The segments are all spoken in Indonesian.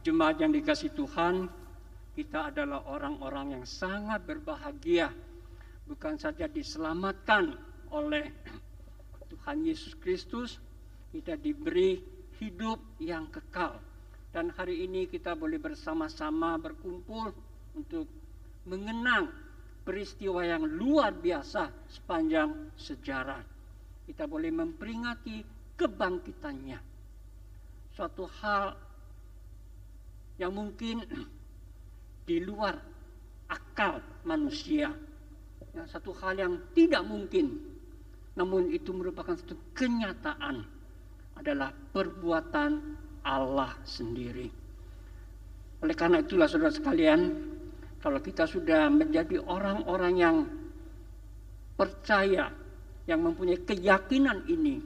Jemaat yang dikasih Tuhan, kita adalah orang-orang yang sangat berbahagia. Bukan saja diselamatkan oleh Tuhan Yesus Kristus, kita diberi hidup yang kekal. Dan hari ini kita boleh bersama-sama berkumpul untuk mengenang peristiwa yang luar biasa sepanjang sejarah. Kita boleh memperingati kebangkitannya. Suatu hal yang mungkin di luar akal manusia. Ya, satu hal yang tidak mungkin. Namun itu merupakan satu kenyataan adalah perbuatan Allah sendiri. Oleh karena itulah saudara sekalian, kalau kita sudah menjadi orang-orang yang percaya, yang mempunyai keyakinan ini,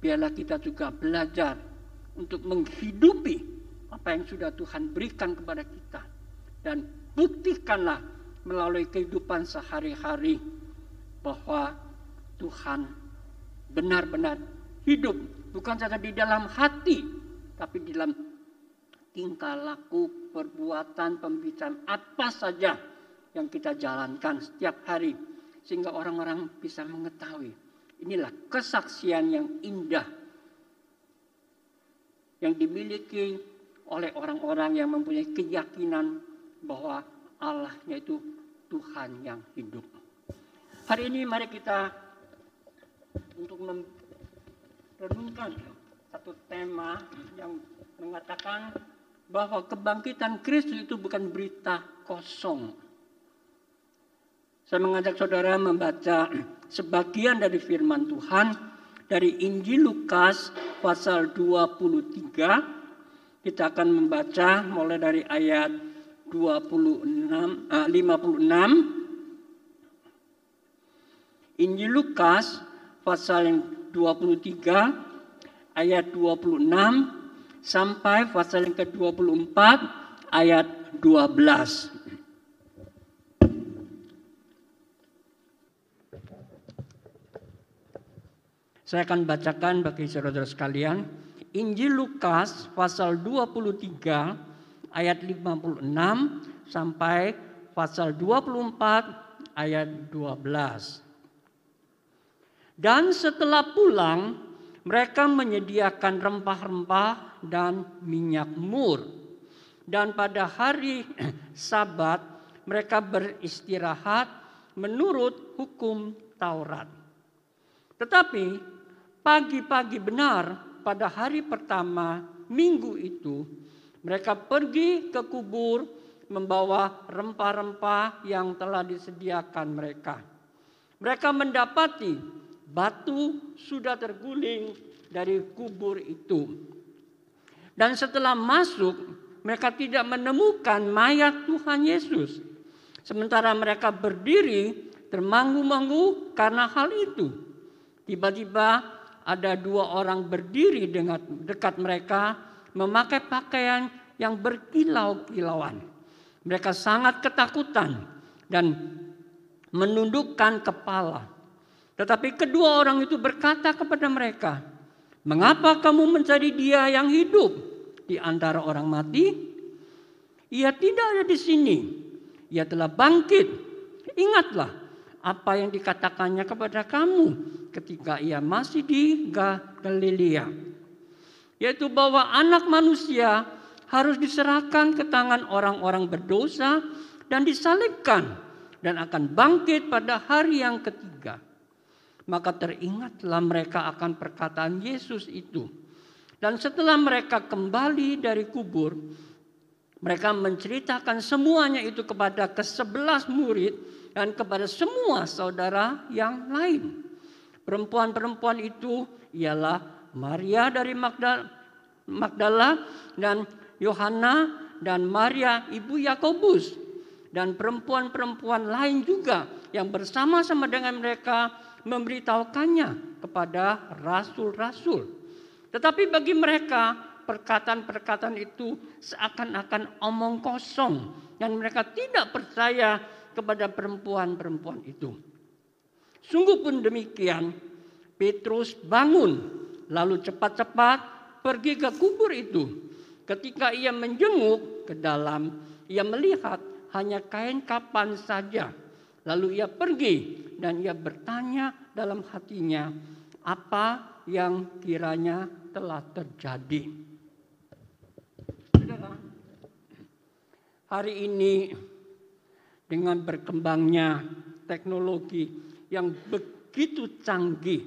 biarlah kita juga belajar untuk menghidupi apa yang sudah Tuhan berikan kepada kita. Dan buktikanlah melalui kehidupan sehari-hari bahwa Tuhan benar-benar hidup. Bukan saja di dalam hati tapi di dalam tingkah laku, perbuatan, pembicaraan apa saja yang kita jalankan setiap hari. Sehingga orang-orang bisa mengetahui inilah kesaksian yang indah yang dimiliki oleh orang-orang yang mempunyai keyakinan bahwa Allahnya itu Tuhan yang hidup. Hari ini mari kita untuk merenungkan satu tema yang mengatakan bahwa kebangkitan Kristus itu bukan berita kosong. Saya mengajak saudara membaca sebagian dari firman Tuhan dari Injil Lukas pasal 23. Kita akan membaca mulai dari ayat 26 uh, 56 Injil Lukas pasal yang 23 ayat 26 sampai pasal yang ke-24 ayat 12. Saya akan bacakan bagi saudara-saudara sekalian Injil Lukas pasal 23 ayat 56 sampai pasal 24 ayat 12. Dan setelah pulang, mereka menyediakan rempah-rempah dan minyak mur. Dan pada hari Sabat, mereka beristirahat menurut hukum Taurat. Tetapi pagi-pagi benar pada hari pertama minggu itu, mereka pergi ke kubur membawa rempah-rempah yang telah disediakan mereka. Mereka mendapati batu sudah terguling dari kubur itu. Dan setelah masuk, mereka tidak menemukan mayat Tuhan Yesus. Sementara mereka berdiri termangu-mangu karena hal itu. Tiba-tiba ada dua orang berdiri dengan dekat mereka memakai pakaian yang berkilau-kilauan. Mereka sangat ketakutan dan menundukkan kepala. Tetapi kedua orang itu berkata kepada mereka, "Mengapa kamu mencari Dia yang hidup di antara orang mati? Ia tidak ada di sini. Ia telah bangkit. Ingatlah apa yang dikatakannya kepada kamu ketika ia masih di Galilea." yaitu bahwa anak manusia harus diserahkan ke tangan orang-orang berdosa dan disalibkan dan akan bangkit pada hari yang ketiga. Maka teringatlah mereka akan perkataan Yesus itu. Dan setelah mereka kembali dari kubur, mereka menceritakan semuanya itu kepada kesebelas murid dan kepada semua saudara yang lain. Perempuan-perempuan itu ialah Maria dari Magdala dan Yohana dan Maria ibu Yakobus dan perempuan-perempuan lain juga yang bersama-sama dengan mereka memberitahukannya kepada rasul-rasul. Tetapi bagi mereka perkataan-perkataan itu seakan-akan omong kosong dan mereka tidak percaya kepada perempuan-perempuan itu. Sungguh pun demikian, Petrus bangun lalu cepat-cepat pergi ke kubur itu. Ketika ia menjenguk ke dalam, ia melihat hanya kain kapan saja. Lalu ia pergi dan ia bertanya dalam hatinya, apa yang kiranya telah terjadi. Hari ini dengan berkembangnya teknologi yang begitu canggih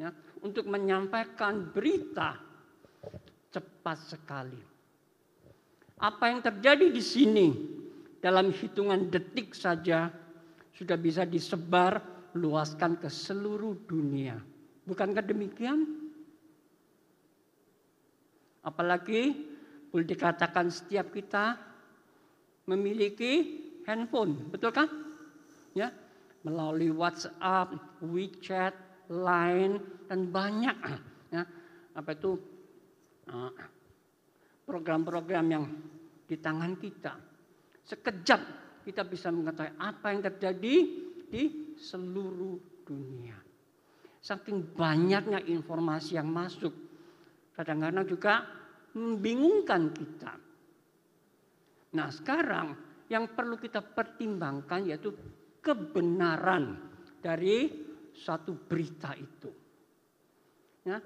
ya, untuk menyampaikan berita cepat sekali. Apa yang terjadi di sini dalam hitungan detik saja sudah bisa disebar luaskan ke seluruh dunia. Bukankah demikian? Apalagi boleh dikatakan setiap kita memiliki handphone, betulkah? Ya, melalui WhatsApp, WeChat, Line dan banyak ya, apa itu Ah, program-program yang di tangan kita. Sekejap kita bisa mengetahui apa yang terjadi di seluruh dunia. Saking banyaknya informasi yang masuk, kadang-kadang juga membingungkan kita. Nah sekarang yang perlu kita pertimbangkan yaitu kebenaran dari suatu berita itu. Ya,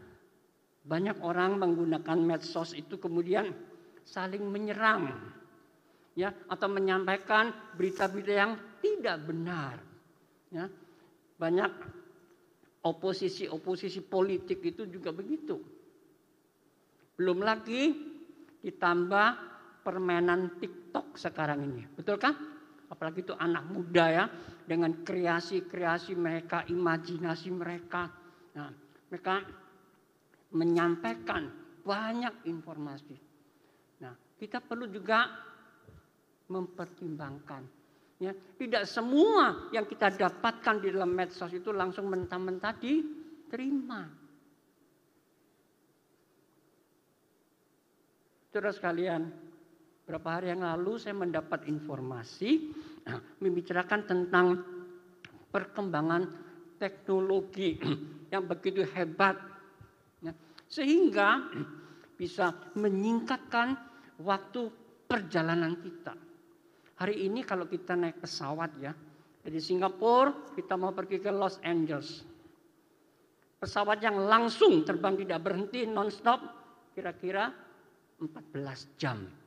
banyak orang menggunakan medsos itu kemudian saling menyerang ya atau menyampaikan berita-berita yang tidak benar. Ya. Banyak oposisi-oposisi politik itu juga begitu. Belum lagi ditambah permainan TikTok sekarang ini. Betulkah? Apalagi itu anak muda ya dengan kreasi-kreasi mereka, imajinasi mereka. Nah, mereka menyampaikan banyak informasi. Nah, kita perlu juga mempertimbangkan. Ya, tidak semua yang kita dapatkan di dalam medsos itu langsung mentah-mentah diterima. Saudara sekalian, beberapa hari yang lalu saya mendapat informasi nah, membicarakan tentang perkembangan teknologi yang begitu hebat sehingga bisa menyingkatkan waktu perjalanan kita. Hari ini kalau kita naik pesawat ya, dari Singapura kita mau pergi ke Los Angeles. Pesawat yang langsung terbang tidak berhenti non-stop kira-kira 14 jam.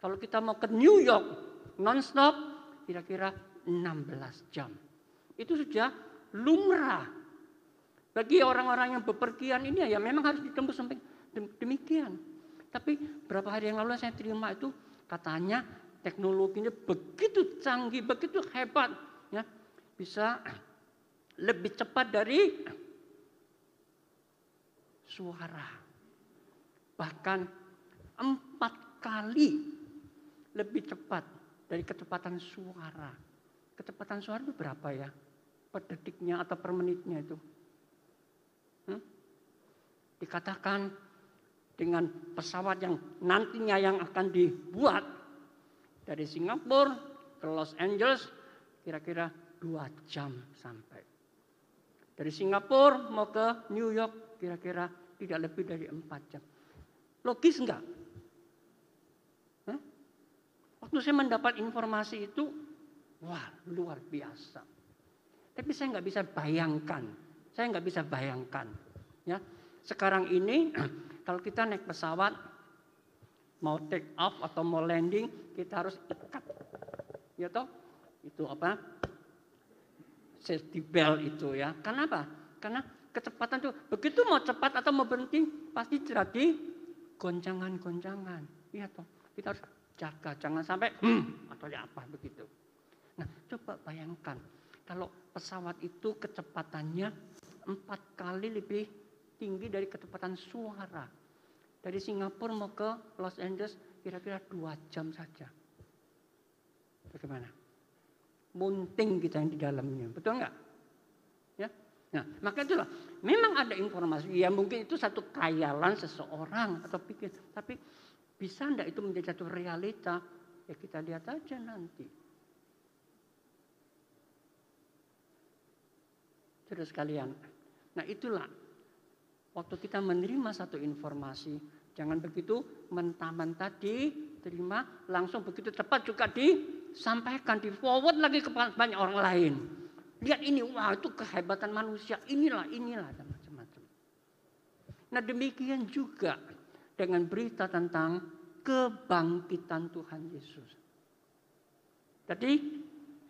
Kalau kita mau ke New York non-stop kira-kira 16 jam. Itu sudah lumrah bagi orang-orang yang bepergian ini ya memang harus ditembus sampai demikian. Tapi berapa hari yang lalu saya terima itu katanya teknologinya begitu canggih, begitu hebat, ya bisa lebih cepat dari suara. Bahkan empat kali lebih cepat dari kecepatan suara. Kecepatan suara itu berapa ya? Per detiknya atau per menitnya itu? Hmm? Dikatakan dengan pesawat yang nantinya yang akan dibuat dari Singapura ke Los Angeles kira-kira dua jam sampai. Dari Singapura mau ke New York kira-kira tidak lebih dari empat jam. Logis enggak? Waktu saya mendapat informasi itu, wah luar biasa. Tapi saya nggak bisa bayangkan saya nggak bisa bayangkan. Ya, sekarang ini kalau kita naik pesawat mau take off atau mau landing kita harus ikat, ya toh itu apa safety belt itu ya. Kenapa? Karena kecepatan itu begitu mau cepat atau mau berhenti pasti terjadi goncangan-goncangan. Iya toh kita harus jaga jangan sampai hmm, atau ya apa begitu. Nah coba bayangkan kalau pesawat itu kecepatannya empat kali lebih tinggi dari kecepatan suara. Dari Singapura mau ke Los Angeles kira-kira dua jam saja. Bagaimana? Munting kita yang di dalamnya, betul nggak? Ya, nah maka itulah. Memang ada informasi, ya mungkin itu satu kayalan seseorang atau pikir, tapi bisa enggak itu menjadi satu realita? Ya kita lihat aja nanti. Terus kalian, Nah itulah waktu kita menerima satu informasi Jangan begitu mentah-mentah diterima, langsung begitu cepat juga disampaikan, di forward lagi ke banyak orang lain. Lihat ini, wah itu kehebatan manusia, inilah, inilah, dan macam-macam. Nah demikian juga dengan berita tentang kebangkitan Tuhan Yesus. Jadi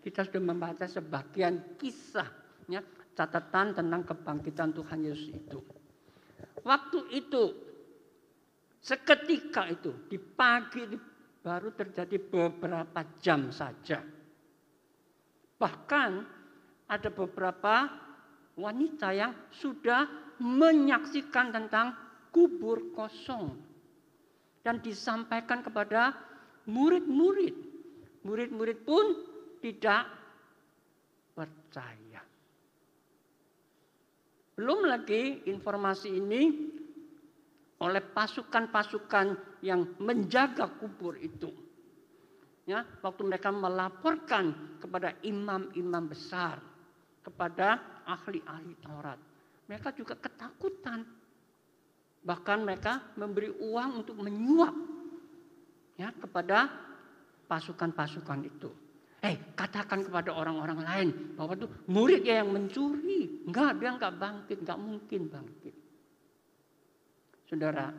kita sudah membaca sebagian kisahnya catatan tentang kebangkitan Tuhan Yesus itu. Waktu itu seketika itu di pagi baru terjadi beberapa jam saja. Bahkan ada beberapa wanita yang sudah menyaksikan tentang kubur kosong dan disampaikan kepada murid-murid. Murid-murid pun tidak percaya. Belum lagi informasi ini oleh pasukan-pasukan yang menjaga kubur itu. Ya, waktu mereka melaporkan kepada imam-imam besar, kepada ahli-ahli Taurat, mereka juga ketakutan. Bahkan mereka memberi uang untuk menyuap ya kepada pasukan-pasukan itu. Eh, katakan kepada orang-orang lain bahwa itu murid yang mencuri. Enggak, dia enggak bangkit, enggak mungkin bangkit. Saudara,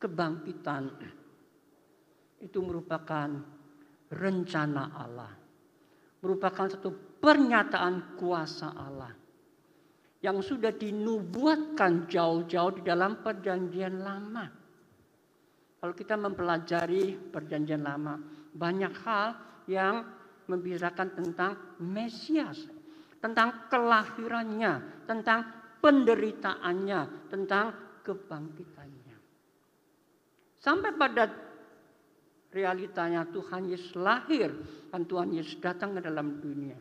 kebangkitan itu merupakan rencana Allah. Merupakan satu pernyataan kuasa Allah. Yang sudah dinubuatkan jauh-jauh di dalam perjanjian lama. Kalau kita mempelajari perjanjian lama, banyak hal yang membicarakan tentang Mesias, tentang kelahirannya, tentang penderitaannya, tentang kebangkitannya. Sampai pada realitanya Tuhan Yesus lahir dan Tuhan Yesus datang ke dalam dunia.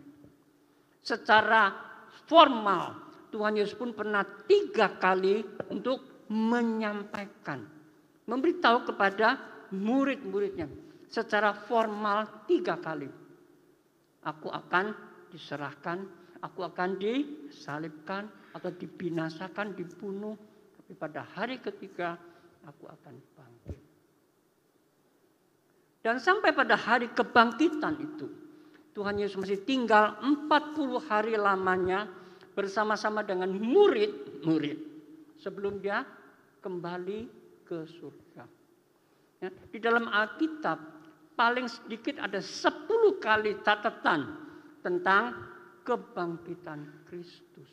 Secara formal Tuhan Yesus pun pernah tiga kali untuk menyampaikan, memberitahu kepada murid-muridnya secara formal tiga kali. Aku akan diserahkan, aku akan disalibkan atau dibinasakan, dibunuh. Tapi pada hari ketiga aku akan bangkit. Dan sampai pada hari kebangkitan itu, Tuhan Yesus masih tinggal 40 hari lamanya bersama-sama dengan murid-murid sebelum dia kembali ke surga. Ya, di dalam Alkitab paling sedikit ada 10 kali catatan tentang kebangkitan Kristus.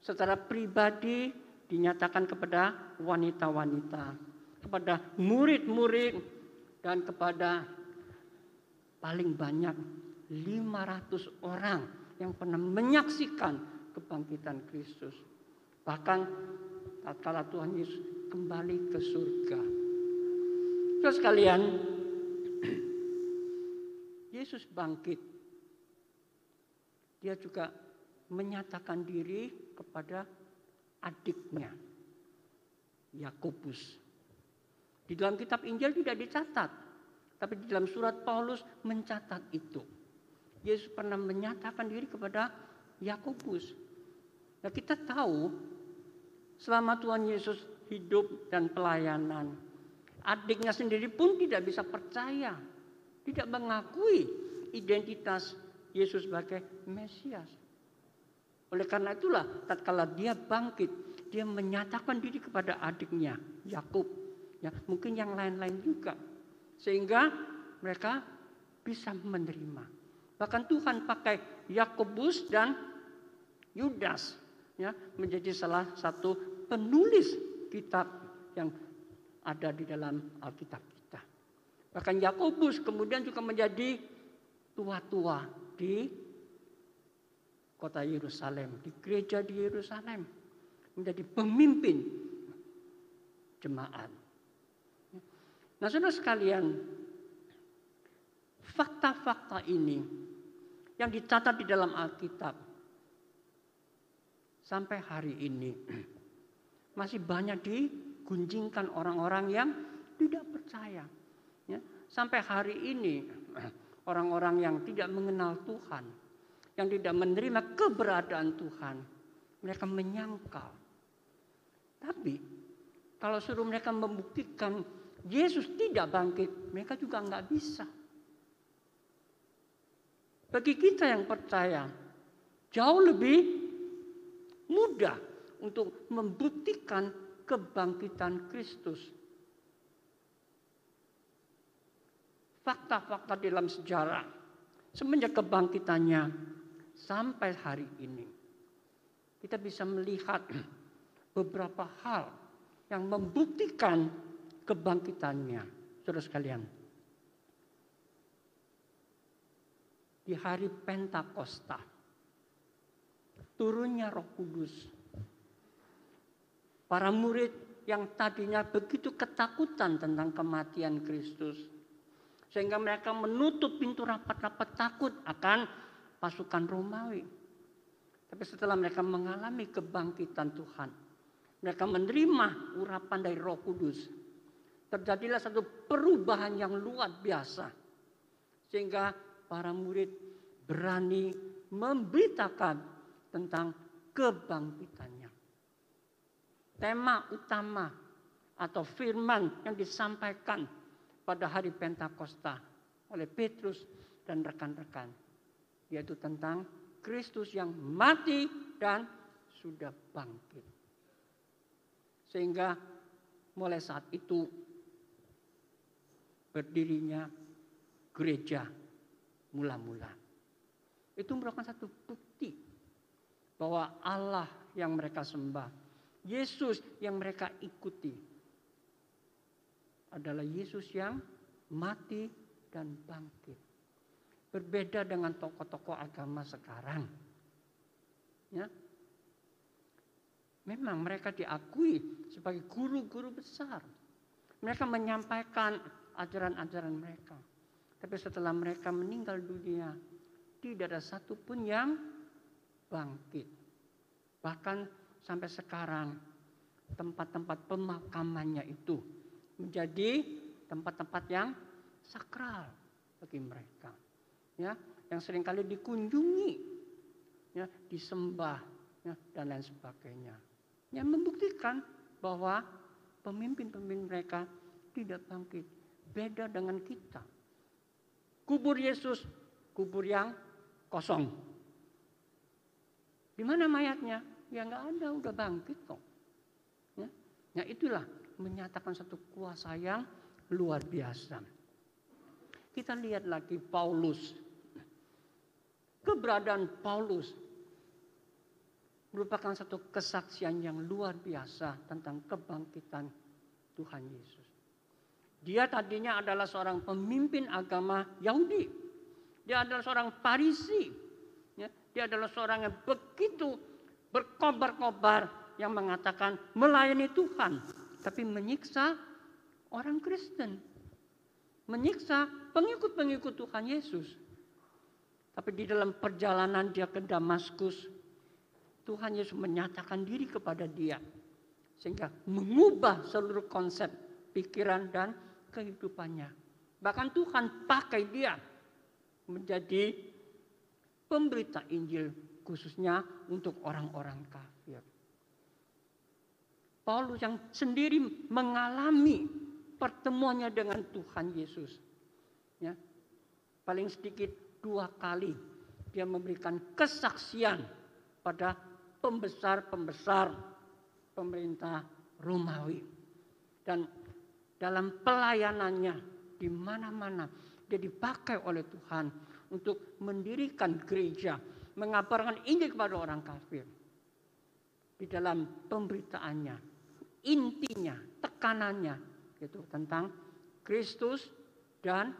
Secara pribadi dinyatakan kepada wanita-wanita, kepada murid-murid dan kepada paling banyak 500 orang yang pernah menyaksikan kebangkitan Kristus. Bahkan tatkala Tuhan Yesus kembali ke surga, Terus sekalian, Yesus bangkit. Dia juga menyatakan diri kepada adiknya, Yakobus. Di dalam kitab Injil tidak dicatat, tapi di dalam surat Paulus mencatat itu. Yesus pernah menyatakan diri kepada Yakobus. Nah kita tahu selama Tuhan Yesus hidup dan pelayanan, Adiknya sendiri pun tidak bisa percaya, tidak mengakui identitas Yesus sebagai Mesias. Oleh karena itulah tatkala dia bangkit, dia menyatakan diri kepada adiknya Yakub, ya mungkin yang lain-lain juga, sehingga mereka bisa menerima. Bahkan Tuhan pakai Yakobus dan Yudas ya menjadi salah satu penulis kitab yang ada di dalam Alkitab kita. Bahkan Yakobus kemudian juga menjadi tua-tua di kota Yerusalem, di gereja di Yerusalem, menjadi pemimpin jemaat. Nah, saudara sekalian, fakta-fakta ini yang dicatat di dalam Alkitab sampai hari ini masih banyak di gunjingkan orang-orang yang tidak percaya. Ya. Sampai hari ini orang-orang yang tidak mengenal Tuhan, yang tidak menerima keberadaan Tuhan, mereka menyangkal Tapi kalau suruh mereka membuktikan Yesus tidak bangkit, mereka juga nggak bisa. Bagi kita yang percaya, jauh lebih mudah untuk membuktikan kebangkitan Kristus. Fakta-fakta dalam sejarah semenjak kebangkitannya sampai hari ini kita bisa melihat beberapa hal yang membuktikan kebangkitannya. Saudara sekalian. Di hari Pentakosta. Turunnya roh kudus. Para murid yang tadinya begitu ketakutan tentang kematian Kristus. Sehingga mereka menutup pintu rapat-rapat takut akan pasukan Romawi. Tapi setelah mereka mengalami kebangkitan Tuhan, mereka menerima urapan dari Roh Kudus. Terjadilah satu perubahan yang luar biasa. Sehingga para murid berani memberitakan tentang kebangkitannya. Tema utama atau firman yang disampaikan pada hari Pentakosta oleh Petrus dan rekan-rekan. Yaitu tentang Kristus yang mati dan sudah bangkit. Sehingga mulai saat itu berdirinya gereja mula-mula. Itu merupakan satu bukti bahwa Allah yang mereka sembah, Yesus yang mereka ikuti adalah Yesus yang mati dan bangkit. Berbeda dengan tokoh-tokoh agama sekarang. Ya, Memang mereka diakui sebagai guru-guru besar. Mereka menyampaikan ajaran-ajaran mereka. Tapi setelah mereka meninggal dunia, tidak ada satupun yang bangkit. Bahkan sampai sekarang tempat-tempat pemakamannya itu menjadi tempat-tempat yang sakral bagi mereka. Ya, yang sering kali dikunjungi, ya, disembah, ya, dan lain sebagainya yang membuktikan bahwa pemimpin-pemimpin mereka tidak bangkit. Beda dengan kita. Kubur Yesus, kubur yang kosong. Di mana mayatnya? Ya nggak ada, udah bangkit kok. Ya, ya itulah menyatakan satu kuasa yang luar biasa. Kita lihat lagi Paulus. Keberadaan Paulus merupakan satu kesaksian yang luar biasa tentang kebangkitan Tuhan Yesus. Dia tadinya adalah seorang pemimpin agama Yahudi. Dia adalah seorang Parisi. Ya, dia adalah seorang yang begitu berkobar-kobar yang mengatakan melayani Tuhan. Tapi menyiksa orang Kristen. Menyiksa pengikut-pengikut Tuhan Yesus. Tapi di dalam perjalanan dia ke Damaskus, Tuhan Yesus menyatakan diri kepada dia. Sehingga mengubah seluruh konsep pikiran dan kehidupannya. Bahkan Tuhan pakai dia menjadi pemberita Injil khususnya untuk orang-orang kafir. Paulus yang sendiri mengalami pertemuannya dengan Tuhan Yesus. Ya, paling sedikit dua kali dia memberikan kesaksian pada pembesar-pembesar pemerintah Romawi. Dan dalam pelayanannya di mana-mana dia dipakai oleh Tuhan untuk mendirikan gereja, mengabarkan Injil kepada orang kafir. Di dalam pemberitaannya, intinya, tekanannya itu tentang Kristus dan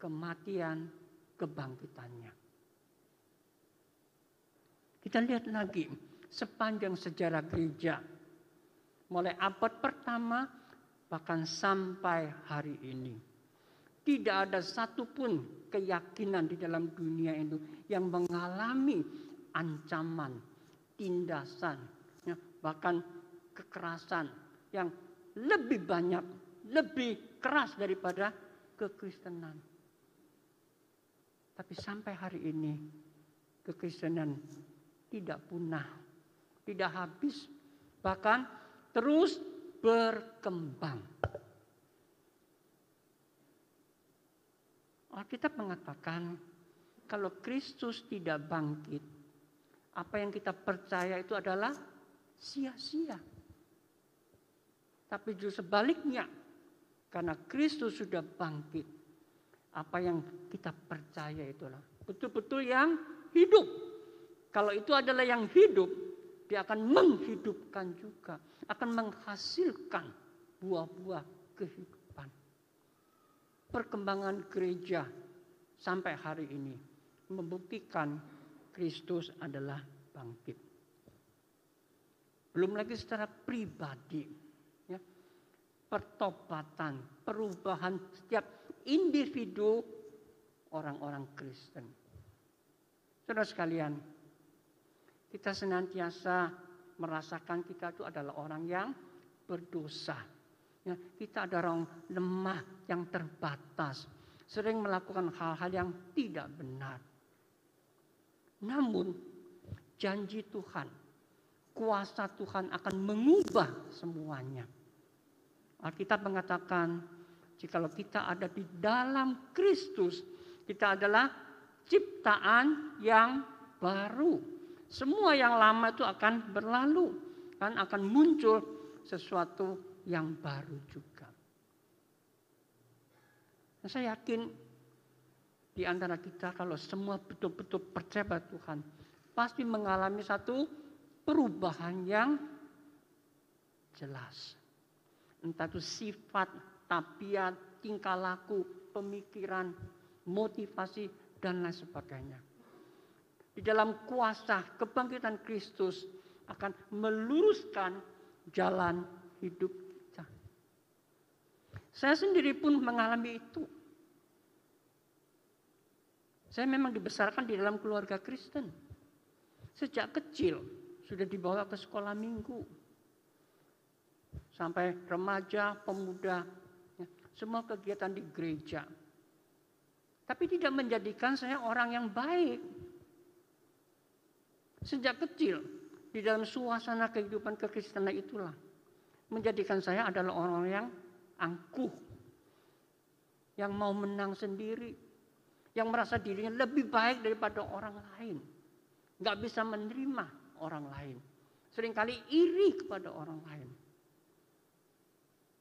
kematian kebangkitannya. Kita lihat lagi sepanjang sejarah gereja. Mulai abad pertama bahkan sampai hari ini. Tidak ada satupun keyakinan di dalam dunia itu yang mengalami ancaman, tindasan, ya, bahkan kekerasan yang lebih banyak, lebih keras daripada kekristenan. Tapi sampai hari ini kekristenan tidak punah, tidak habis. Bahkan terus berkembang. Alkitab mengatakan kalau Kristus tidak bangkit, apa yang kita percaya itu adalah sia-sia. Tapi justru sebaliknya, karena Kristus sudah bangkit, apa yang kita percaya itulah betul-betul yang hidup. Kalau itu adalah yang hidup, dia akan menghidupkan juga, akan menghasilkan buah-buah kehidupan. Perkembangan gereja sampai hari ini membuktikan Kristus adalah bangkit. Belum lagi secara pribadi, ya, pertobatan, perubahan setiap individu orang-orang Kristen. Saudara sekalian, kita senantiasa merasakan kita itu adalah orang yang berdosa. Ya, kita ada orang lemah yang terbatas, sering melakukan hal-hal yang tidak benar. Namun janji Tuhan, kuasa Tuhan akan mengubah semuanya. Alkitab mengatakan, jikalau kita ada di dalam Kristus, kita adalah ciptaan yang baru. Semua yang lama itu akan berlalu, kan akan muncul sesuatu yang baru juga. Nah, saya yakin di antara kita kalau semua betul-betul percaya pada Tuhan pasti mengalami satu perubahan yang jelas. Entah itu sifat, tabiat, tingkah laku, pemikiran, motivasi, dan lain sebagainya. Di dalam kuasa kebangkitan Kristus akan meluruskan jalan hidup kita. Saya sendiri pun mengalami itu. Saya memang dibesarkan di dalam keluarga Kristen. Sejak kecil sudah dibawa ke sekolah minggu. Sampai remaja, pemuda, ya, semua kegiatan di gereja. Tapi tidak menjadikan saya orang yang baik. Sejak kecil di dalam suasana kehidupan kekristenan itulah menjadikan saya adalah orang yang angkuh. Yang mau menang sendiri, yang merasa dirinya lebih baik daripada orang lain. Nggak bisa menerima orang lain. Seringkali iri kepada orang lain.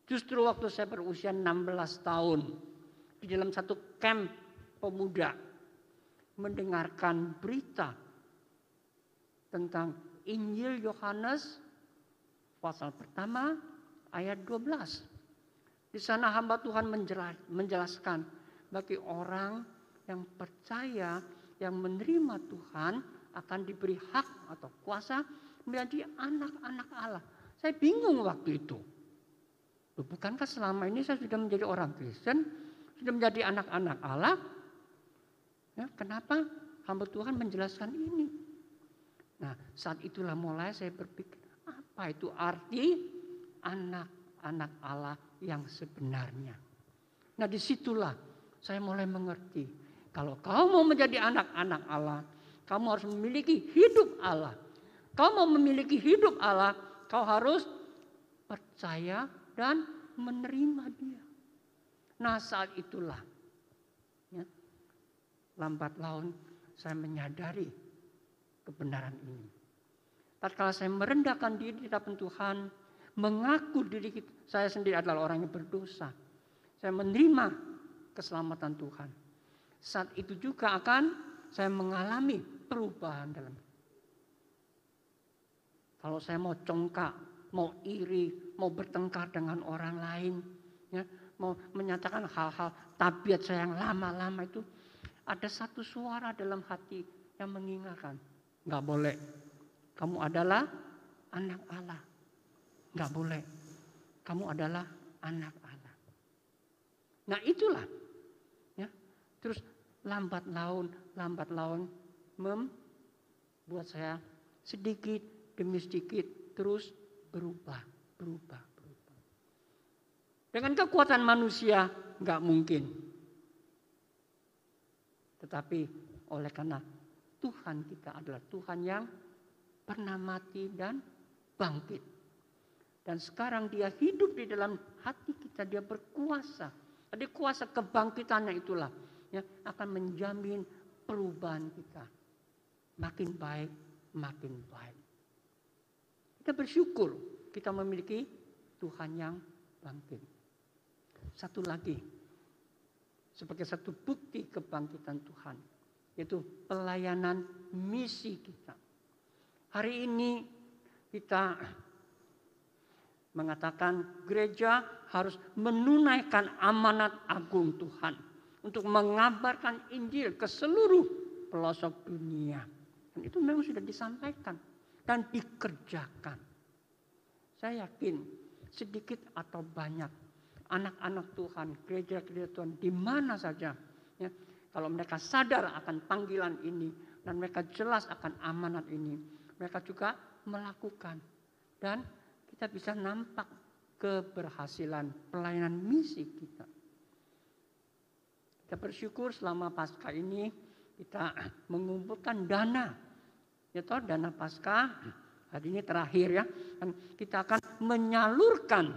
Justru waktu saya berusia 16 tahun. Di dalam satu camp pemuda. Mendengarkan berita tentang Injil Yohanes pasal pertama ayat 12. Di sana hamba Tuhan menjelaskan bagi orang yang percaya, yang menerima Tuhan akan diberi hak atau kuasa menjadi anak-anak Allah. Saya bingung waktu itu. Bukankah selama ini saya sudah menjadi orang Kristen, sudah menjadi anak-anak Allah? Ya, kenapa hamba Tuhan menjelaskan ini? Nah, saat itulah mulai saya berpikir, apa itu arti anak-anak Allah yang sebenarnya? Nah, di situlah saya mulai mengerti kalau kau mau menjadi anak-anak Allah, kamu harus memiliki hidup Allah. Kau mau memiliki hidup Allah, kau harus percaya dan menerima dia. Nah saat itulah, ya, lambat laun saya menyadari kebenaran ini. Tatkala saya merendahkan diri di hadapan Tuhan, mengaku diri saya sendiri adalah orang yang berdosa. Saya menerima keselamatan Tuhan saat itu juga akan saya mengalami perubahan dalam. Kalau saya mau congkak, mau iri, mau bertengkar dengan orang lain, ya, mau menyatakan hal-hal tabiat saya yang lama-lama itu, ada satu suara dalam hati yang mengingatkan, nggak boleh. Kamu adalah anak Allah, nggak boleh. Kamu adalah anak Allah. Nah itulah, ya. Terus lambat laun, lambat laun membuat saya sedikit demi sedikit terus berubah, berubah, berubah. Dengan kekuatan manusia nggak mungkin. Tetapi oleh karena Tuhan kita adalah Tuhan yang pernah mati dan bangkit. Dan sekarang dia hidup di dalam hati kita, dia berkuasa. Jadi kuasa kebangkitannya itulah ya akan menjamin perubahan kita. Makin baik, makin baik. Kita bersyukur kita memiliki Tuhan yang bangkit. Satu lagi, sebagai satu bukti kebangkitan Tuhan, yaitu pelayanan misi kita. Hari ini kita mengatakan gereja harus menunaikan amanat agung Tuhan untuk mengabarkan Injil ke seluruh pelosok dunia. Dan itu memang sudah disampaikan dan dikerjakan. Saya yakin sedikit atau banyak anak-anak Tuhan, gereja-gereja Tuhan di mana saja ya, kalau mereka sadar akan panggilan ini dan mereka jelas akan amanat ini, mereka juga melakukan dan kita bisa nampak keberhasilan pelayanan misi kita. Kita bersyukur selama pasca ini kita mengumpulkan dana. Ya toh dana pasca hari ini terakhir ya. Dan kita akan menyalurkan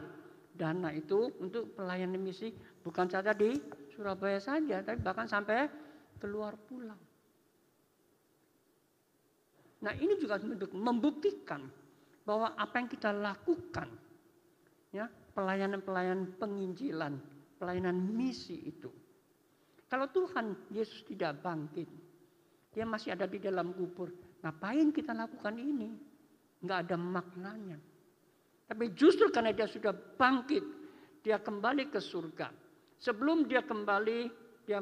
dana itu untuk pelayanan misi bukan saja di Surabaya saja tapi bahkan sampai keluar pulau. Nah, ini juga membuktikan bahwa apa yang kita lakukan ya, pelayanan-pelayanan penginjilan, pelayanan misi itu kalau Tuhan Yesus tidak bangkit, dia masih ada di dalam kubur. Ngapain kita lakukan ini? Nggak ada maknanya. Tapi justru karena dia sudah bangkit, dia kembali ke surga. Sebelum dia kembali, dia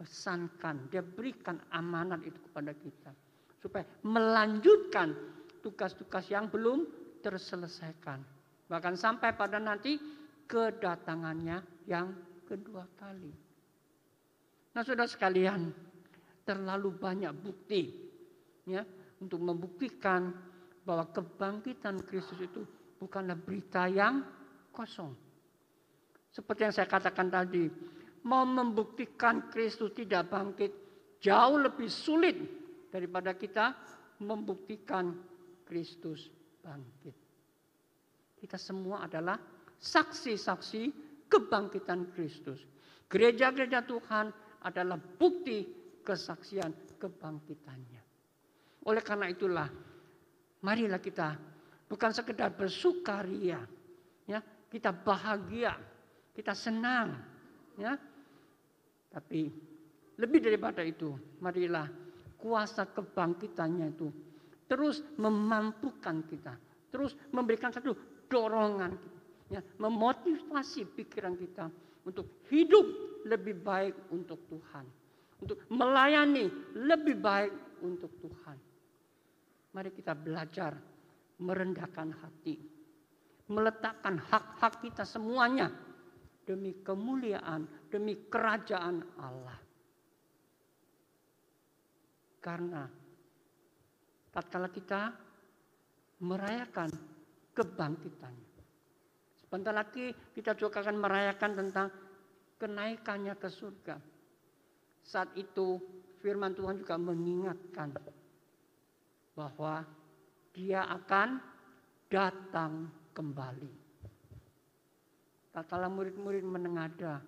pesankan, dia berikan amanat itu kepada kita. Supaya melanjutkan tugas-tugas yang belum terselesaikan. Bahkan sampai pada nanti kedatangannya yang kedua kali. Nah, saudara sekalian, terlalu banyak bukti ya untuk membuktikan bahwa kebangkitan Kristus itu bukanlah berita yang kosong. Seperti yang saya katakan tadi, mau membuktikan Kristus tidak bangkit jauh lebih sulit daripada kita membuktikan Kristus bangkit. Kita semua adalah saksi-saksi kebangkitan Kristus. Gereja-gereja Tuhan adalah bukti kesaksian kebangkitannya. Oleh karena itulah, marilah kita bukan sekedar bersukaria, ya, kita bahagia, kita senang, ya. Tapi lebih daripada itu, marilah kuasa kebangkitannya itu terus memampukan kita, terus memberikan satu dorongan, ya, memotivasi pikiran kita untuk hidup lebih baik untuk Tuhan. Untuk melayani lebih baik untuk Tuhan. Mari kita belajar merendahkan hati. Meletakkan hak-hak kita semuanya demi kemuliaan, demi kerajaan Allah. Karena tatkala kita merayakan kebangkitannya. Sebentar lagi kita juga akan merayakan tentang kenaikannya ke surga. Saat itu firman Tuhan juga mengingatkan bahwa dia akan datang kembali. Tatkala murid-murid menengada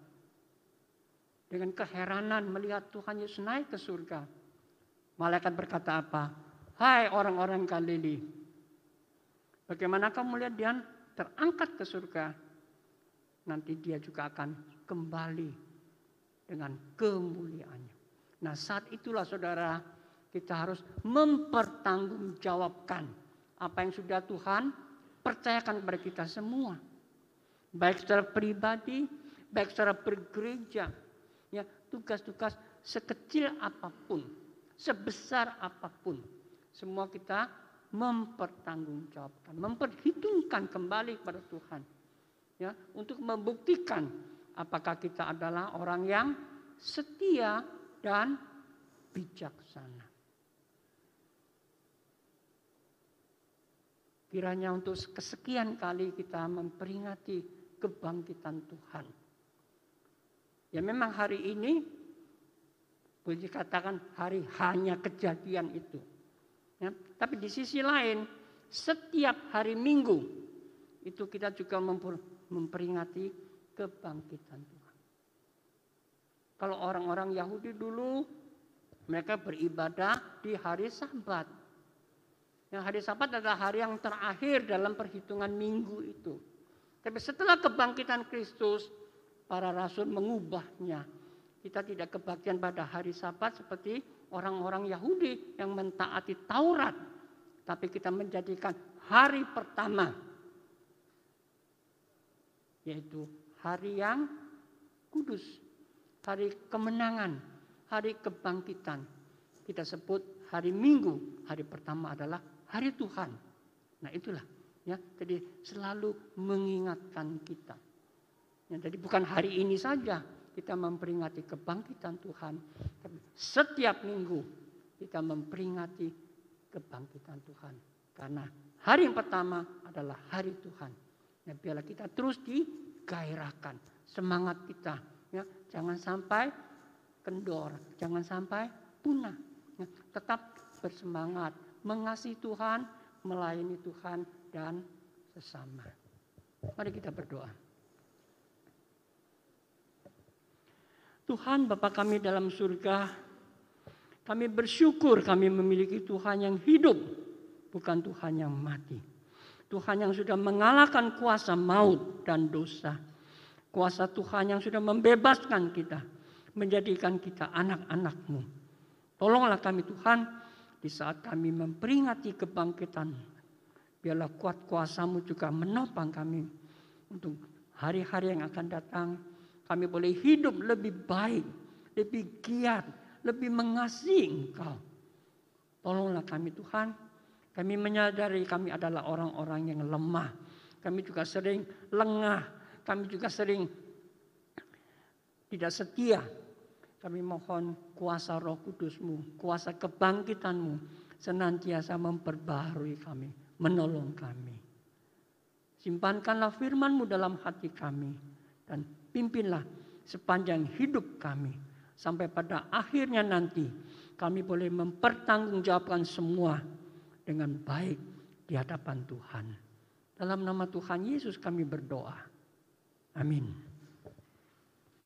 dengan keheranan melihat Tuhan Yesus naik ke surga. Malaikat berkata apa? Hai orang-orang Galili, bagaimana kamu melihat dia terangkat ke surga? Nanti dia juga akan kembali dengan kemuliaannya. Nah saat itulah saudara kita harus mempertanggungjawabkan apa yang sudah Tuhan percayakan kepada kita semua. Baik secara pribadi, baik secara bergereja. Ya, tugas-tugas sekecil apa pun, sebesar apa pun, semua kita mempertanggungjawabkan, memperhitungkan kembali kepada Tuhan. Ya, untuk membuktikan apakah kita adalah orang yang setia dan bijaksana. Kiranya untuk kesekian kali kita memperingati kebangkitan Tuhan. Ya memang hari ini boleh dikatakan hari hanya kejadian itu. Ya, tapi di sisi lain setiap hari Minggu itu kita juga memperingati kebangkitan Tuhan. Kalau orang-orang Yahudi dulu mereka beribadah di hari Sabat. Yang hari Sabat adalah hari yang terakhir dalam perhitungan minggu itu. Tapi setelah kebangkitan Kristus, para rasul mengubahnya. Kita tidak kebaktian pada hari Sabat seperti orang-orang Yahudi yang mentaati Taurat. Tapi kita menjadikan hari pertama. Yaitu hari yang kudus. Hari kemenangan. Hari kebangkitan. Kita sebut hari Minggu. Hari pertama adalah hari Tuhan. Nah itulah Ya, jadi selalu mengingatkan kita. Ya, jadi bukan hari ini saja kita memperingati kebangkitan Tuhan, tapi setiap minggu kita memperingati kebangkitan Tuhan. Karena hari yang pertama adalah hari Tuhan. Ya, biarlah kita terus digairahkan semangat kita. Ya, jangan sampai kendor, jangan sampai punah. Ya, tetap bersemangat, mengasihi Tuhan, melayani Tuhan dan sesama. Mari kita berdoa. Tuhan Bapa kami dalam surga, kami bersyukur kami memiliki Tuhan yang hidup, bukan Tuhan yang mati. Tuhan yang sudah mengalahkan kuasa maut dan dosa. Kuasa Tuhan yang sudah membebaskan kita, menjadikan kita anak-anakmu. Tolonglah kami Tuhan, di saat kami memperingati kebangkitan Biarlah kuat kuasamu juga menopang kami untuk hari-hari yang akan datang. Kami boleh hidup lebih baik, lebih giat, lebih mengasihi Engkau. Tolonglah kami Tuhan. Kami menyadari kami adalah orang-orang yang lemah. Kami juga sering lengah. Kami juga sering tidak setia. Kami mohon kuasa roh kudusmu, kuasa kebangkitanmu senantiasa memperbaharui kami menolong kami. Simpankanlah firman-Mu dalam hati kami dan pimpinlah sepanjang hidup kami sampai pada akhirnya nanti kami boleh mempertanggungjawabkan semua dengan baik di hadapan Tuhan. Dalam nama Tuhan Yesus kami berdoa. Amin.